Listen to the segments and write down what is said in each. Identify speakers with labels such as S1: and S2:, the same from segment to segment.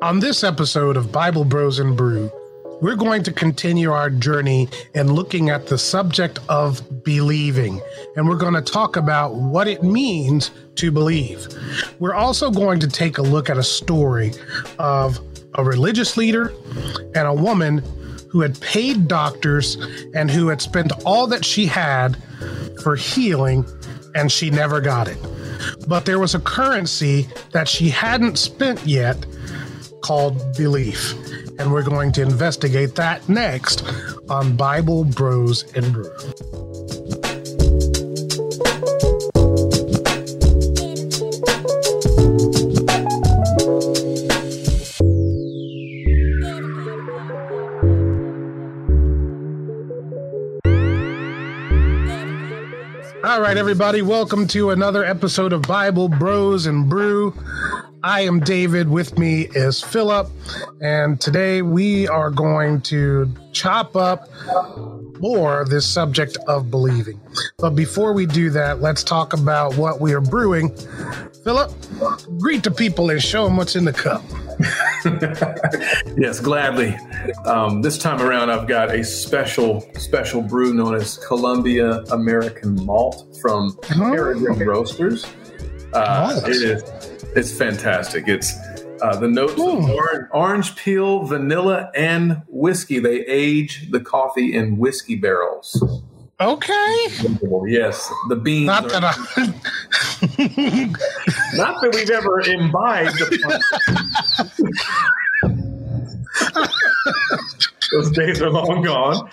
S1: On this episode of Bible Bros and Brew, we're going to continue our journey in looking at the subject of believing. And we're going to talk about what it means to believe. We're also going to take a look at a story of a religious leader and a woman who had paid doctors and who had spent all that she had for healing and she never got it. But there was a currency that she hadn't spent yet called belief. And we're going to investigate that next on Bible Bros and Brew. All right, everybody, welcome to another episode of Bible Bros and Brew. I am David. With me is Philip. And today we are going to chop up more this subject of believing. But before we do that, let's talk about what we are brewing. Philip, greet the people and show them what's in the cup.
S2: yes, gladly. Um, this time around, I've got a special, special brew known as Columbia American Malt from Peregrine Roasters. Uh,
S1: Nice.
S2: it is, it's fantastic. It's uh, the notes of orange, orange peel, vanilla, and whiskey. They age the coffee in whiskey barrels.
S1: Okay.
S2: Yes, the beans.
S1: Not that I.
S2: not that we've ever imbibed. Those days are long gone.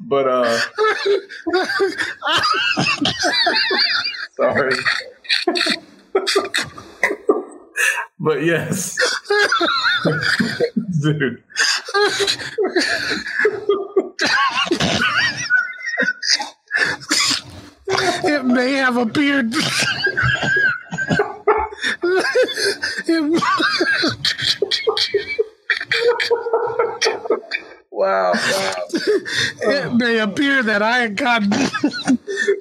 S2: But uh sorry. But yes. Dude.
S1: it may have appeared. It-
S2: Wow.
S1: it may appear that I had gotten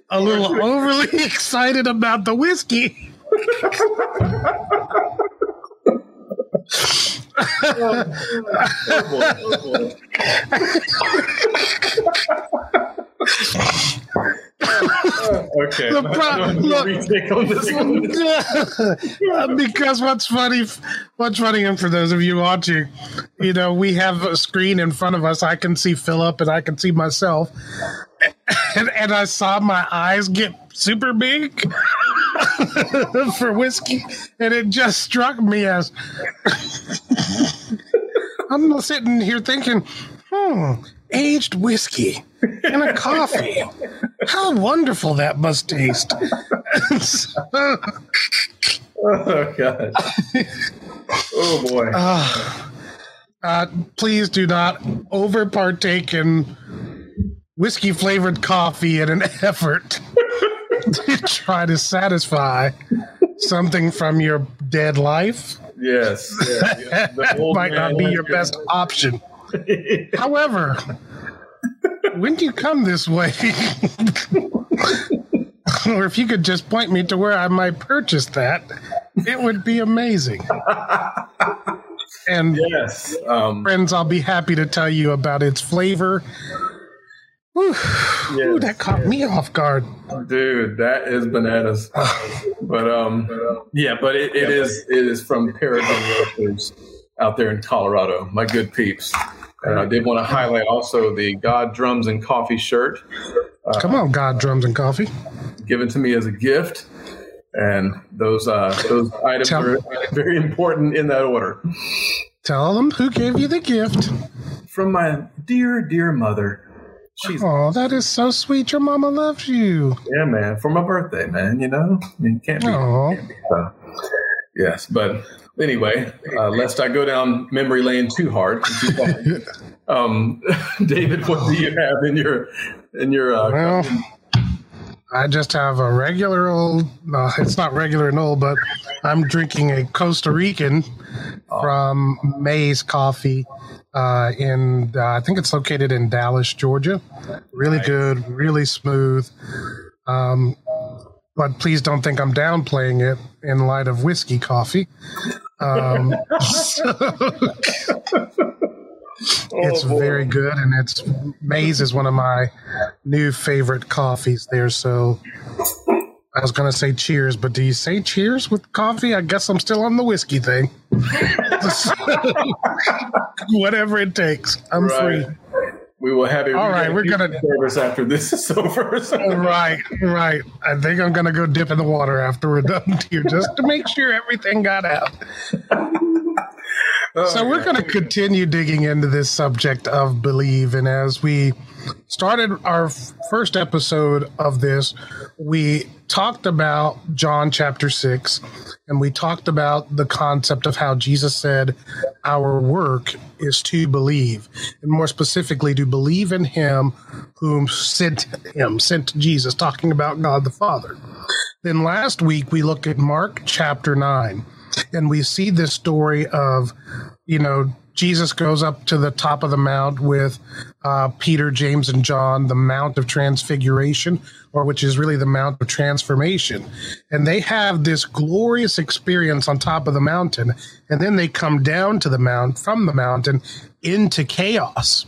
S1: a little overly excited about the whiskey.
S2: Okay.
S1: The pro- look-
S2: on one.
S1: Uh, because what's funny, what's funny, and for those of you watching, you know, we have a screen in front of us. I can see Philip and I can see myself, and, and I saw my eyes get super big for whiskey, and it just struck me as I'm sitting here thinking, hmm, aged whiskey and a coffee. How wonderful that must taste.
S2: Oh god. Oh boy.
S1: uh, please do not over partake in whiskey flavored coffee in an effort to try to satisfy something from your dead life.
S2: Yes. yes, yes.
S1: That might not be your best option. However, when you come this way, or if you could just point me to where I might purchase that, it would be amazing. And
S2: Yes. Um,
S1: friends, I'll be happy to tell you about its flavor. Whew. Ooh, that caught me off guard.
S2: dude, that is bananas. but um, yeah, but it, it is it is from Paragon Roasters out there in Colorado. My good peeps. And I did want to highlight also the God Drums and Coffee shirt
S1: Come on, God, drums and coffee.
S2: given to me as a gift. And those uh, those items
S1: Tell-
S2: are very important in that order.
S1: Tell them who gave you the gift.
S2: From my dear, dear mother. She's
S1: Oh, that is so sweet. Your mama loves you.
S2: Yeah, man, for my birthday, man. You know, I mean, can't be.
S1: Oh,
S2: Uh, yes, but anyway, uh, lest I go down memory lane too hard. um, David, what do you have in your in your? Uh,
S1: well, I just have a regular old. No, it's not regular and old, but I'm drinking a Costa Rican from Maze Coffee. Uh, in uh, I think it's located in Dallas, Georgia. Really good, really smooth. Um, but please don't think I'm downplaying it in light of whiskey coffee. Um, so it's
S2: Oh,
S1: very good, and it's Maize is one of my new favorite coffees there. So I was going to say cheers, but do you say cheers with coffee? I guess I'm still on the whiskey thing. Whatever it takes, I'm
S2: Right.
S1: free.
S2: We will have a
S1: All right, we're gonna-
S2: service after this is over.
S1: Right, right. I think I'm going to go dip in the water after we're done here, just to make sure everything got out.
S2: Oh,
S1: So we're going to continue digging into this subject of believe, and as we started our first episode of this, we talked about John chapter six, and we talked about the concept of how Jesus said our work is to believe, and more specifically, to believe in Him whom sent Him, sent Jesus, talking about God the Father. Then last week we looked at Mark chapter 9, and we see this story of, you know, Jesus goes up to the top of the mount with uh, Peter, James, and John, the Mount of Transfiguration, or which is really the Mount of Transformation. And they have this glorious experience on top of the mountain, and then they come down to the mount, from the mountain, into chaos.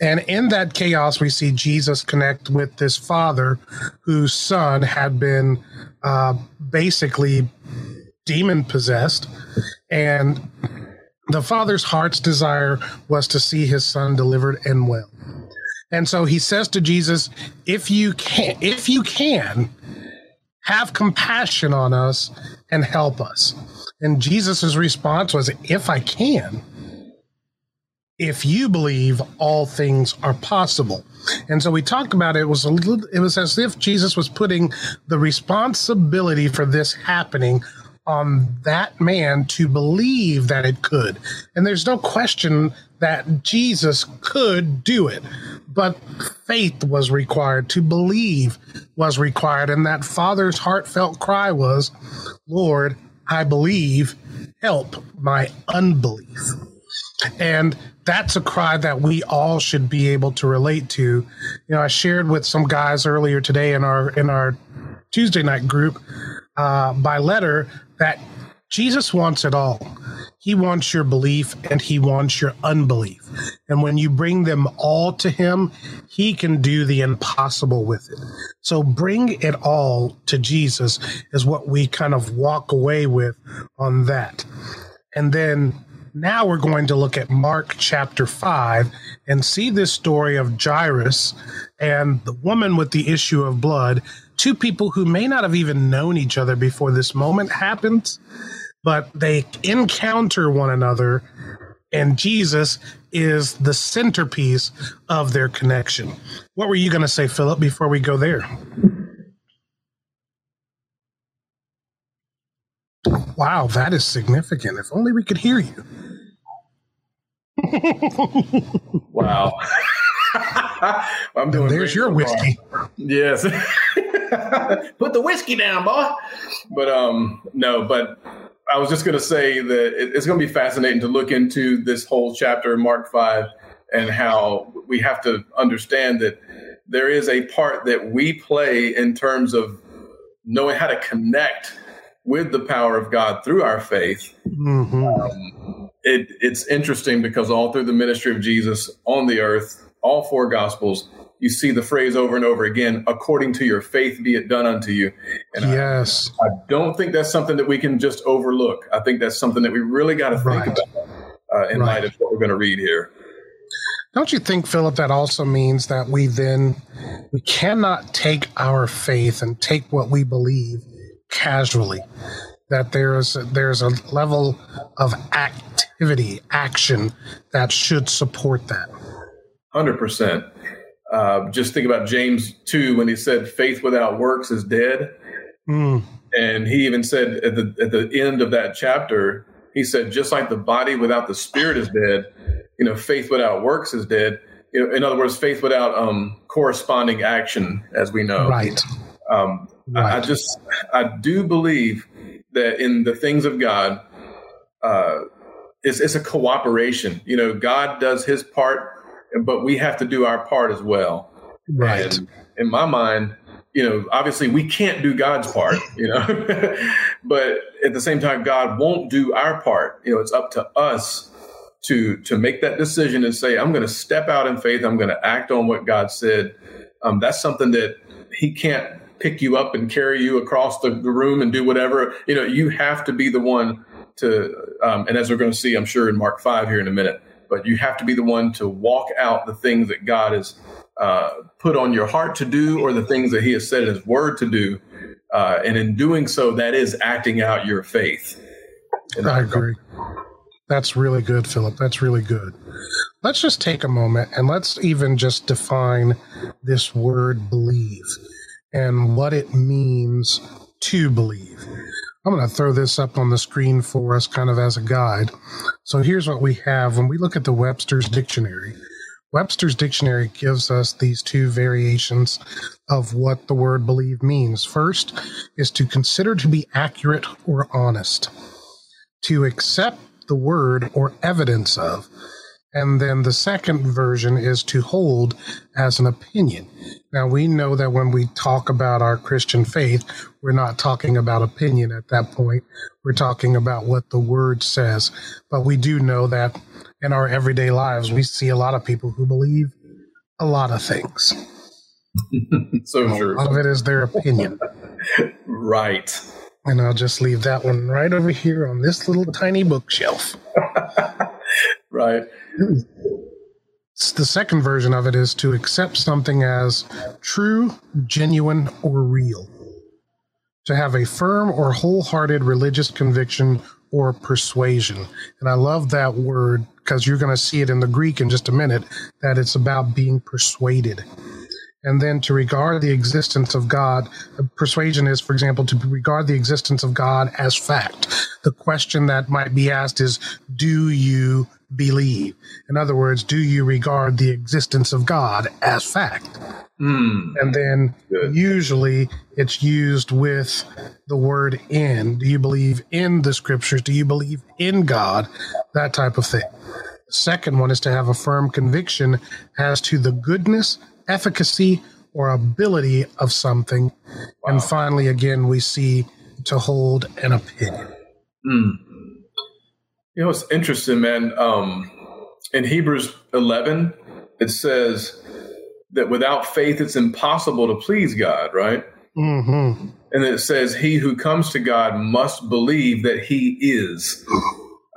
S1: And in that chaos, we see Jesus connect with this father whose son had been uh, basically demon possessed. And the father's heart's desire was to see his son delivered and well. And so he says to Jesus, if you can, if you can, have compassion on us and help us. And Jesus' response was, if I can, if you believe all things are possible and so we talked about it, it was a little it was as if jesus was putting the responsibility for this happening on that man to believe that it could. And there's no question that jesus could do it. But faith was required to believe was required and that father's heartfelt cry was lord i believe. Help my unbelief. And that's a cry that we all should be able to relate to. You know, I shared with some guys earlier today in our in our Tuesday night group uh, by letter that Jesus wants it all. He wants your belief and he wants your unbelief. And when you bring them all to him, he can do the impossible with it. So bring it all to Jesus is what we kind of walk away with on that. And then now we're going to look at Mark chapter 5 and see this story of Jairus and the woman with the issue of blood, two people who may not have even known each other before this moment happens, but they encounter one another, and Jesus is the centerpiece of their connection. What were you going to say, Philip, before we go there? Wow, that is significant. If only we could hear you.
S2: Wow. I'm doing.
S1: There's your whiskey.
S2: Yes. Put the whiskey down, boy. But um, no. But I was just going to say that it, it's going to be fascinating to look into this whole chapter, Mark five, and how we have to understand that there is a part that we play in terms of knowing how to connect with the power of God through our faith
S1: hmm
S2: it, it's interesting because all through the ministry of Jesus on the earth, all four gospels, you see the phrase over and over again, according to your faith be it done unto you. And I-
S1: Yes.
S2: I, don't think that's something that we can just overlook. I think that's something that we really got to think
S1: Right.
S2: about uh, in
S1: Right.
S2: light of what we're going to read here.
S1: Don't you think, Philip, that also means that we then we cannot take our faith and take what we believe casually? That there's there's a level of activity, action that should support that.
S2: Hundred percent. Uh, just think about James two when he said, "Faith without works is dead."
S1: Mm,
S2: And he even said at the at the end of that chapter, he said, just like the body without the spirit is dead, you know, faith without works is dead. You know, in other words, faith without um, corresponding action, as we know.
S1: right.
S2: Um, I, I just I do believe that in the things of God, uh, it's, it's a cooperation. You know, God does His part, but we have to do our part as well.
S1: Right.
S2: And in my mind, you know, obviously we can't do God's part, you know, but at the same time, God won't do our part. You know, it's up to us to to make that decision and say, I'm going to step out in faith. I'm going to act on what God said. Um, that's something that He can't pick you up and carry you across the, the room and do whatever. You know, you have to be the one to, um, and as we're going to see, I'm sure in Mark five here in a minute, but you have to be the one to walk out the things that God has uh, put on your heart to do or the things that he has said in his word to do. Uh, and in doing so, that is acting out your faith.
S1: I agree. That's really good, Philip. That's really good. Let's just take a moment and let's even just define this word believe and what it means to believe. I'm going to throw this up on the screen for us kind of as a guide. So here's what we have when we look at the Webster's Dictionary. Webster's dictionary gives us these two variations of what the word believe means. First is to consider to be accurate or honest, to accept the word or evidence of. And then the second version is to hold as an opinion. Now, we know that when we talk about our Christian faith, we're not talking about opinion at that point. We're talking about what the word says. But we do know that in our everyday lives, we see a lot of people who believe a lot of things.
S2: so true.
S1: A lot of it is their opinion.
S2: right.
S1: And I'll just leave that one right over here on this little tiny bookshelf.
S2: right.
S1: The second version of it is to accept something as true, genuine, or real. To have a firm or wholehearted religious conviction or persuasion. And I love that word because you're going to see it in the Greek in just a minute, that it's about being persuaded. And then to regard the existence of God, uh, persuasion is, for example, to regard the existence of God as fact. The question that might be asked is, do you believe? In other words, do you regard the existence of God as fact?
S2: Mm.
S1: And then Good. usually it's used with the word in. Do you believe in the scriptures? Do you believe in God? That type of thing. The second one is to have a firm conviction as to the goodness, efficacy, or ability of something. Wow. And finally, again, we see to hold an opinion.
S2: Mm. You know, it's interesting, man. Um, in Hebrews 11, it says that without faith, it's impossible to please God, right?
S1: Mm-hmm.
S2: And it says, He who comes to God must believe that He is.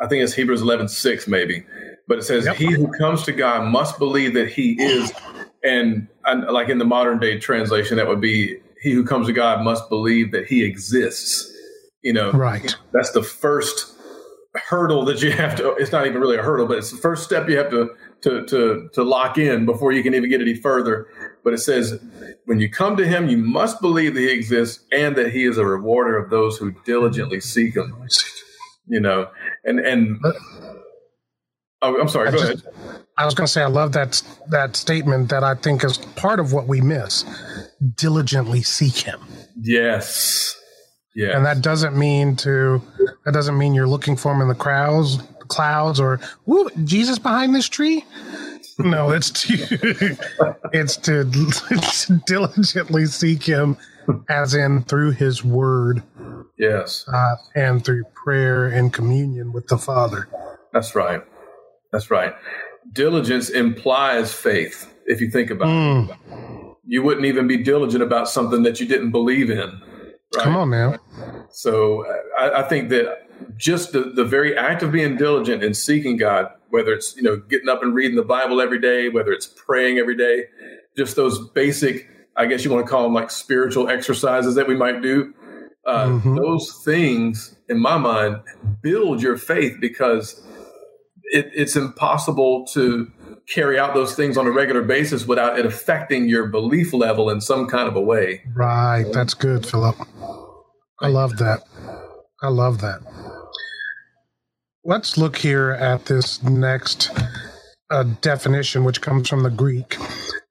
S2: I think it's Hebrews 11, 6, maybe. But it says, yep. He who comes to God must believe that He is. And, and like in the modern day translation, that would be, He who comes to God must believe that He exists. You know,
S1: right.
S2: That's the first hurdle that you have to it's not even really a hurdle but it's the first step you have to to to to lock in before you can even get any further. But it says when you come to him you must believe that he exists and that he is a rewarder of those who diligently seek him. You know and and oh, i'm sorry I go just, ahead.
S1: I was going to say i love that that statement that i think is part of what we miss. Diligently seek him.
S2: Yes.
S1: Yeah. And that doesn't mean to that doesn't mean you're looking for him in the crowds clouds or Ooh, Jesus behind this tree. No, it's to it's to, it's to diligently seek him as in through his word.
S2: Yes.
S1: Uh, and through prayer and communion with the Father.
S2: That's right. That's right. Diligence implies faith, if you think about mm. it. You wouldn't even be diligent about something that you didn't believe in.
S1: Right? Come on now.
S2: So I, I, think that just the, the very act of being diligent and seeking God, whether it's you know getting up and reading the Bible every day, whether it's praying every day, just those basic, I guess you want to call them like spiritual exercises that we might do. Uh, mm-hmm. Those things, in my mind, build your faith because it, it's impossible to carry out those things on a regular basis without it affecting your belief level in some kind of a way.
S1: Right. That's good, Philip. I love that. I love that. Let's look here at this next uh, definition, which comes from the Greek.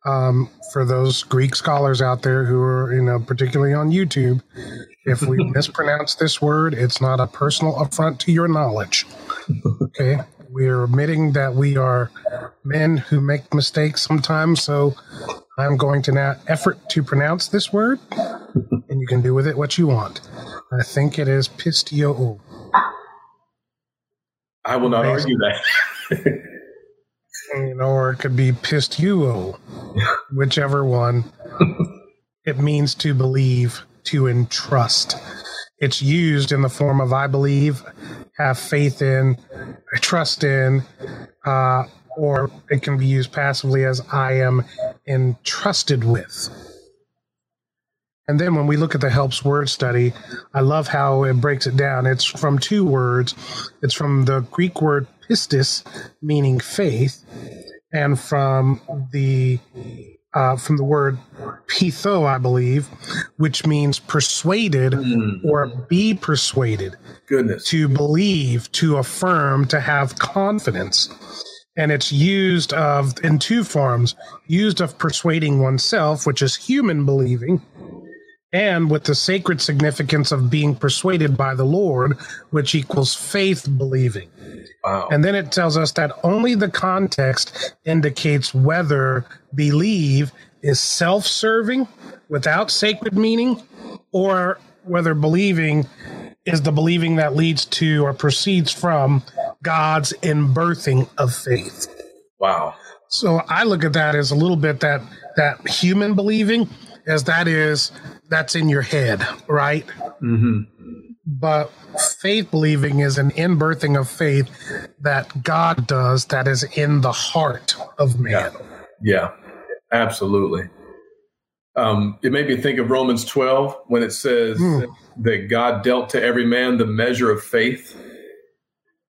S1: Um, for those Greek scholars out there who are, you know, particularly on YouTube, if we mispronounce this word, it's not a personal affront to your knowledge. Okay. We are admitting that we are men who make mistakes sometimes. So I'm going to now effort to pronounce this word, and you can do with it what you want. I think it is pistio.
S2: I will not argue that.
S1: you know, or it could be pistuo, whichever one. it means to believe, to entrust. It's used in the form of I believe, have faith in, I trust in, uh, or it can be used passively as I am entrusted with. And then when we look at the helps word study, I love how it breaks it down. It's from two words. It's from the Greek word pistis, meaning faith, and from the uh, from the word pitho, I believe, which means persuaded mm. or be persuaded.
S2: Goodness.
S1: To believe, to affirm, to have confidence. And it's used of in two forms used of persuading oneself, which is human believing, and with the sacred significance of being persuaded by the Lord, which equals faith believing. Wow. And then it tells us that only the context indicates whether believe is self serving without sacred meaning or whether believing is the believing that leads to or proceeds from God's inbirthing of faith.
S2: Wow.
S1: So I look at that as a little bit that that human believing as that is that's in your head, right? Mm-hmm. But faith believing is an inbirthing of faith that God does that is in the heart of man.
S2: Yeah, yeah absolutely. Um, it made me think of Romans 12 when it says mm. that God dealt to every man the measure of faith.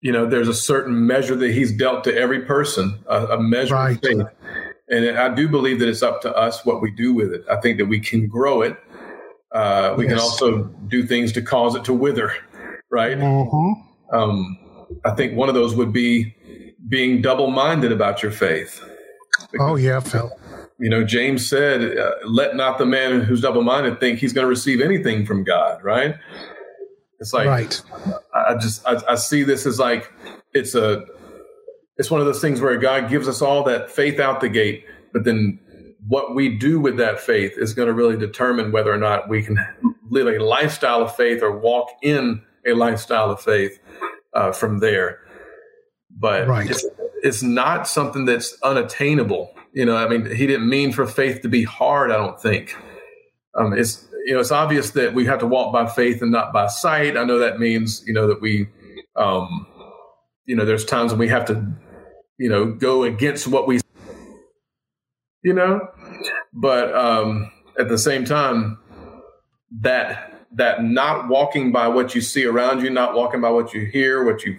S2: You know, there's a certain measure that he's dealt to every person, a, a measure right. of faith. And I do believe that it's up to us what we do with it. I think that we can grow it. Uh, we yes. can also do things to cause it to wither right? Mm-hmm. Um, I think one of those would be being double minded about your faith.
S1: Because, oh, yeah, Phil.
S2: You know, James said, uh, let not the man who's double minded think he's going to receive anything from God, right? It's like, right. I just, I, I see this as like, it's a, it's one of those things where God gives us all that faith out the gate, but then what we do with that faith is going to really determine whether or not we can live a lifestyle of faith or walk in a lifestyle of faith uh, from there. But right. it's, it's not something that's unattainable. You know, I mean, he didn't mean for faith to be hard. I don't think. Um, it's you know, it's obvious that we have to walk by faith and not by sight. I know that means you know that we, um, you know, there's times when we have to, you know, go against what we, you know, but um, at the same time, that that not walking by what you see around you, not walking by what you hear, what you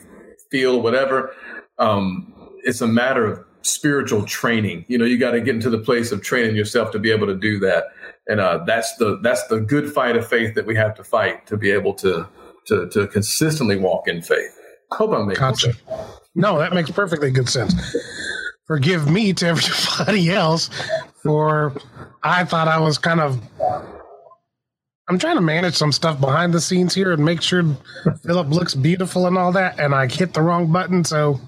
S2: feel, whatever. Um, it's a matter of spiritual training. You know, you got to get into the place of training yourself to be able to do that, and uh, that's the that's the good fight of faith that we have to fight to be able to to to consistently walk in faith. Hope I'm making gotcha. sense.
S1: No, that makes perfectly good sense. Forgive me to everybody else for I thought I was kind of I'm trying to manage some stuff behind the scenes here and make sure Philip looks beautiful and all that, and I hit the wrong button, so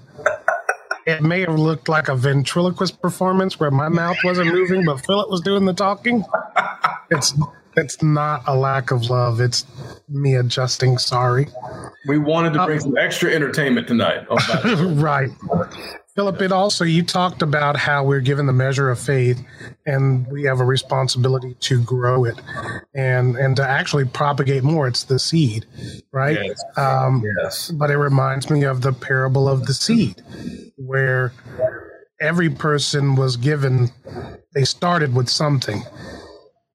S1: it may have looked like a ventriloquist performance where my mouth wasn't moving, but Philip was doing the talking. It's it's not a lack of love; it's me adjusting. Sorry.
S2: We wanted to bring uh, some extra entertainment tonight.
S1: Oh, right. Philip, it also, you talked about how we're given the measure of faith and we have a responsibility to grow it and, and to actually propagate more. It's the seed, right? Yes. Um, yes. But it reminds me of the parable of the seed, where every person was given, they started with something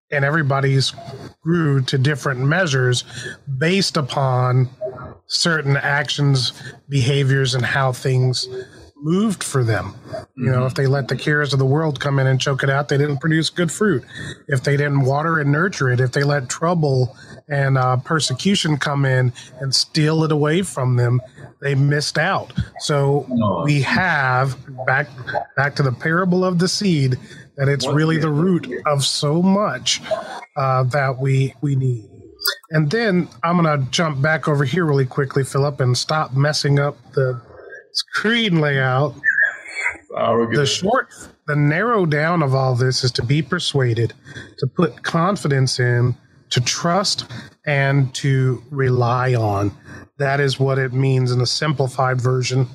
S1: and everybody's grew to different measures based upon certain actions, behaviors, and how things moved for them. You know, if they let the cares of the world come in and choke it out, they didn't produce good fruit. If they didn't water and nurture it, if they let trouble and uh, persecution come in and steal it away from them, they missed out. So we have back back to the parable of the seed that it's really the root of so much uh, that we we need. And then I'm gonna jump back over here really quickly, Philip, and stop messing up the screen layout oh, the short, the narrow down of all this is to be persuaded, to put confidence in, to trust, and to rely on. That is what it means in a simplified version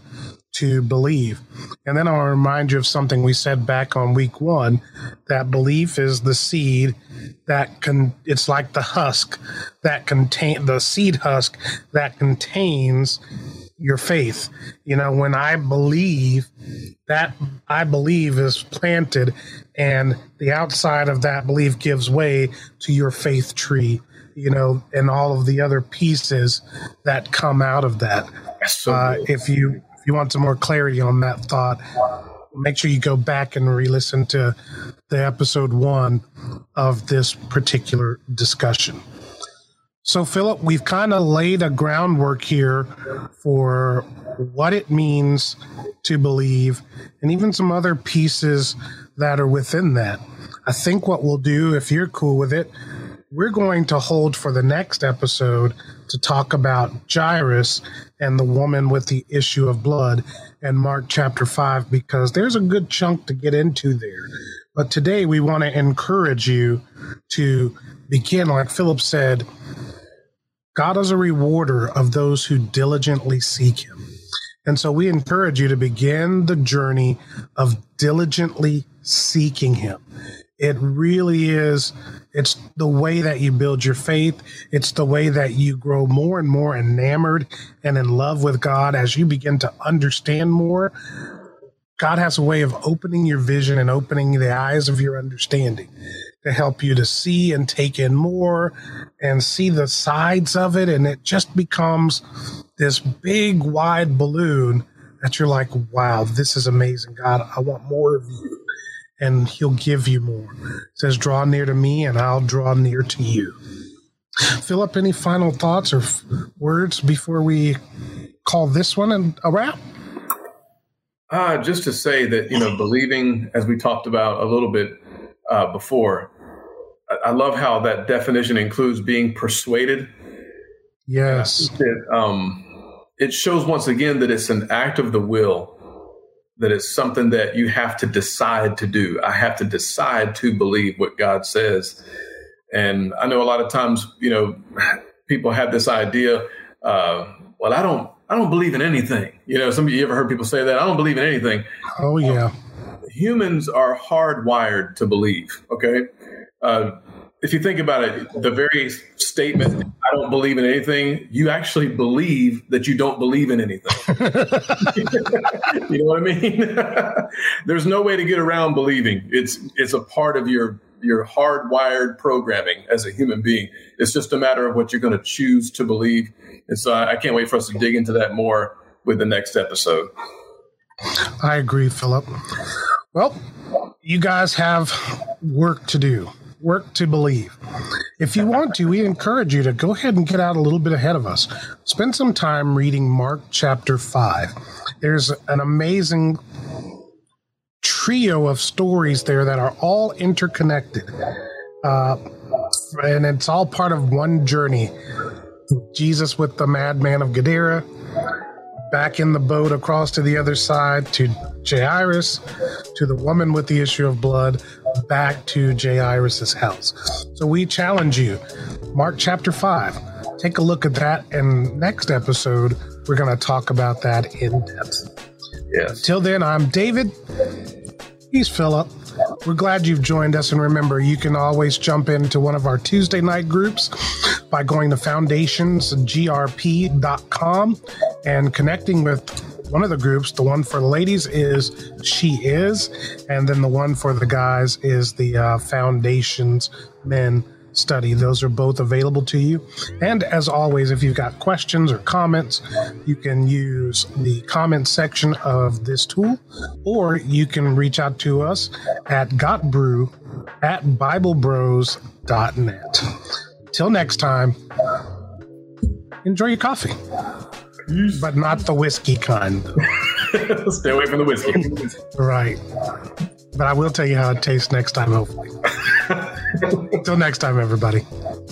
S1: to believe. And then I'll remind you of something we said back on week one that belief is the seed that can, it's like the husk that contain the seed husk that contains your faith. You know, when I believe that I believe is planted and the outside of that belief gives way to your faith tree, you know, and all of the other pieces that come out of that. So uh, if you if you want some more clarity on that thought, make sure you go back and re-listen to the episode one of this particular discussion. So, Philip, we've kind of laid a groundwork here for what it means to believe and even some other pieces that are within that. I think what we'll do, if you're cool with it, we're going to hold for the next episode to talk about Jairus and the woman with the issue of blood and Mark chapter 5 because there's a good chunk to get into there. But today we want to encourage you to begin, like Philip said, God is a rewarder of those who diligently seek him. And so we encourage you to begin the journey of diligently seeking him. It really is, it's the way that you build your faith. It's the way that you grow more and more enamored and in love with God as you begin to understand more. God has a way of opening your vision and opening the eyes of your understanding to help you to see and take in more and see the sides of it. And it just becomes this big, wide balloon that you're like, wow, this is amazing. God, I want more of you. And he'll give you more. It says, draw near to me and I'll draw near to you. Philip, any final thoughts or f- words before we call this one a wrap?
S2: Uh, just to say that, you know, believing, as we talked about a little bit uh, before, I love how that definition includes being persuaded.
S1: Yes.
S2: It, um, it shows once again that it's an act of the will, that it's something that you have to decide to do. I have to decide to believe what God says. And I know a lot of times, you know, people have this idea, uh, well, I don't, I don't believe in anything. You know, some of you ever heard people say that? I don't believe in anything.
S1: Oh, yeah. Um,
S2: humans are hardwired to believe, okay? Uh, if you think about it, the very statement, I don't believe in anything, you actually believe that you don't believe in anything. you know what I mean? There's no way to get around believing. It's it's a part of your your hardwired programming as a human being. It's just a matter of what you're going to choose to believe. And so I, I can't wait for us to dig into that more with the next episode.
S1: I agree, Philip. Well, you guys have work to do work to believe. If you want to, we encourage you to go ahead and get out a little bit ahead of us. Spend some time reading Mark chapter 5. There's an amazing trio of stories there that are all interconnected. Uh, and it's all part of one journey. Jesus with the madman of Gadara, back in the boat across to the other side to Jairus, to the woman with the issue of blood, back to Jairus's house. So we challenge you, Mark chapter 5. Take a look at that, and next episode, we're going to talk about that in depth.
S2: Yes.
S1: Till then, I'm David. He's Philip. We're glad you've joined us. And remember, you can always jump into one of our Tuesday night groups by going to foundationsgrp.com and connecting with one of the groups, the one for the ladies is She Is, and then the one for the guys is the uh, Foundations Men study. Those are both available to you. And as always, if you've got questions or comments, you can use the comment section of this tool, or you can reach out to us at gotbrew at biblebros.net. Till next time, enjoy your coffee, but not the whiskey kind.
S2: Stay away from the whiskey.
S1: right. But I will tell you how it tastes next time, hopefully. Until next time, everybody.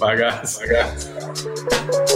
S2: Bye, guys. Bye, guys.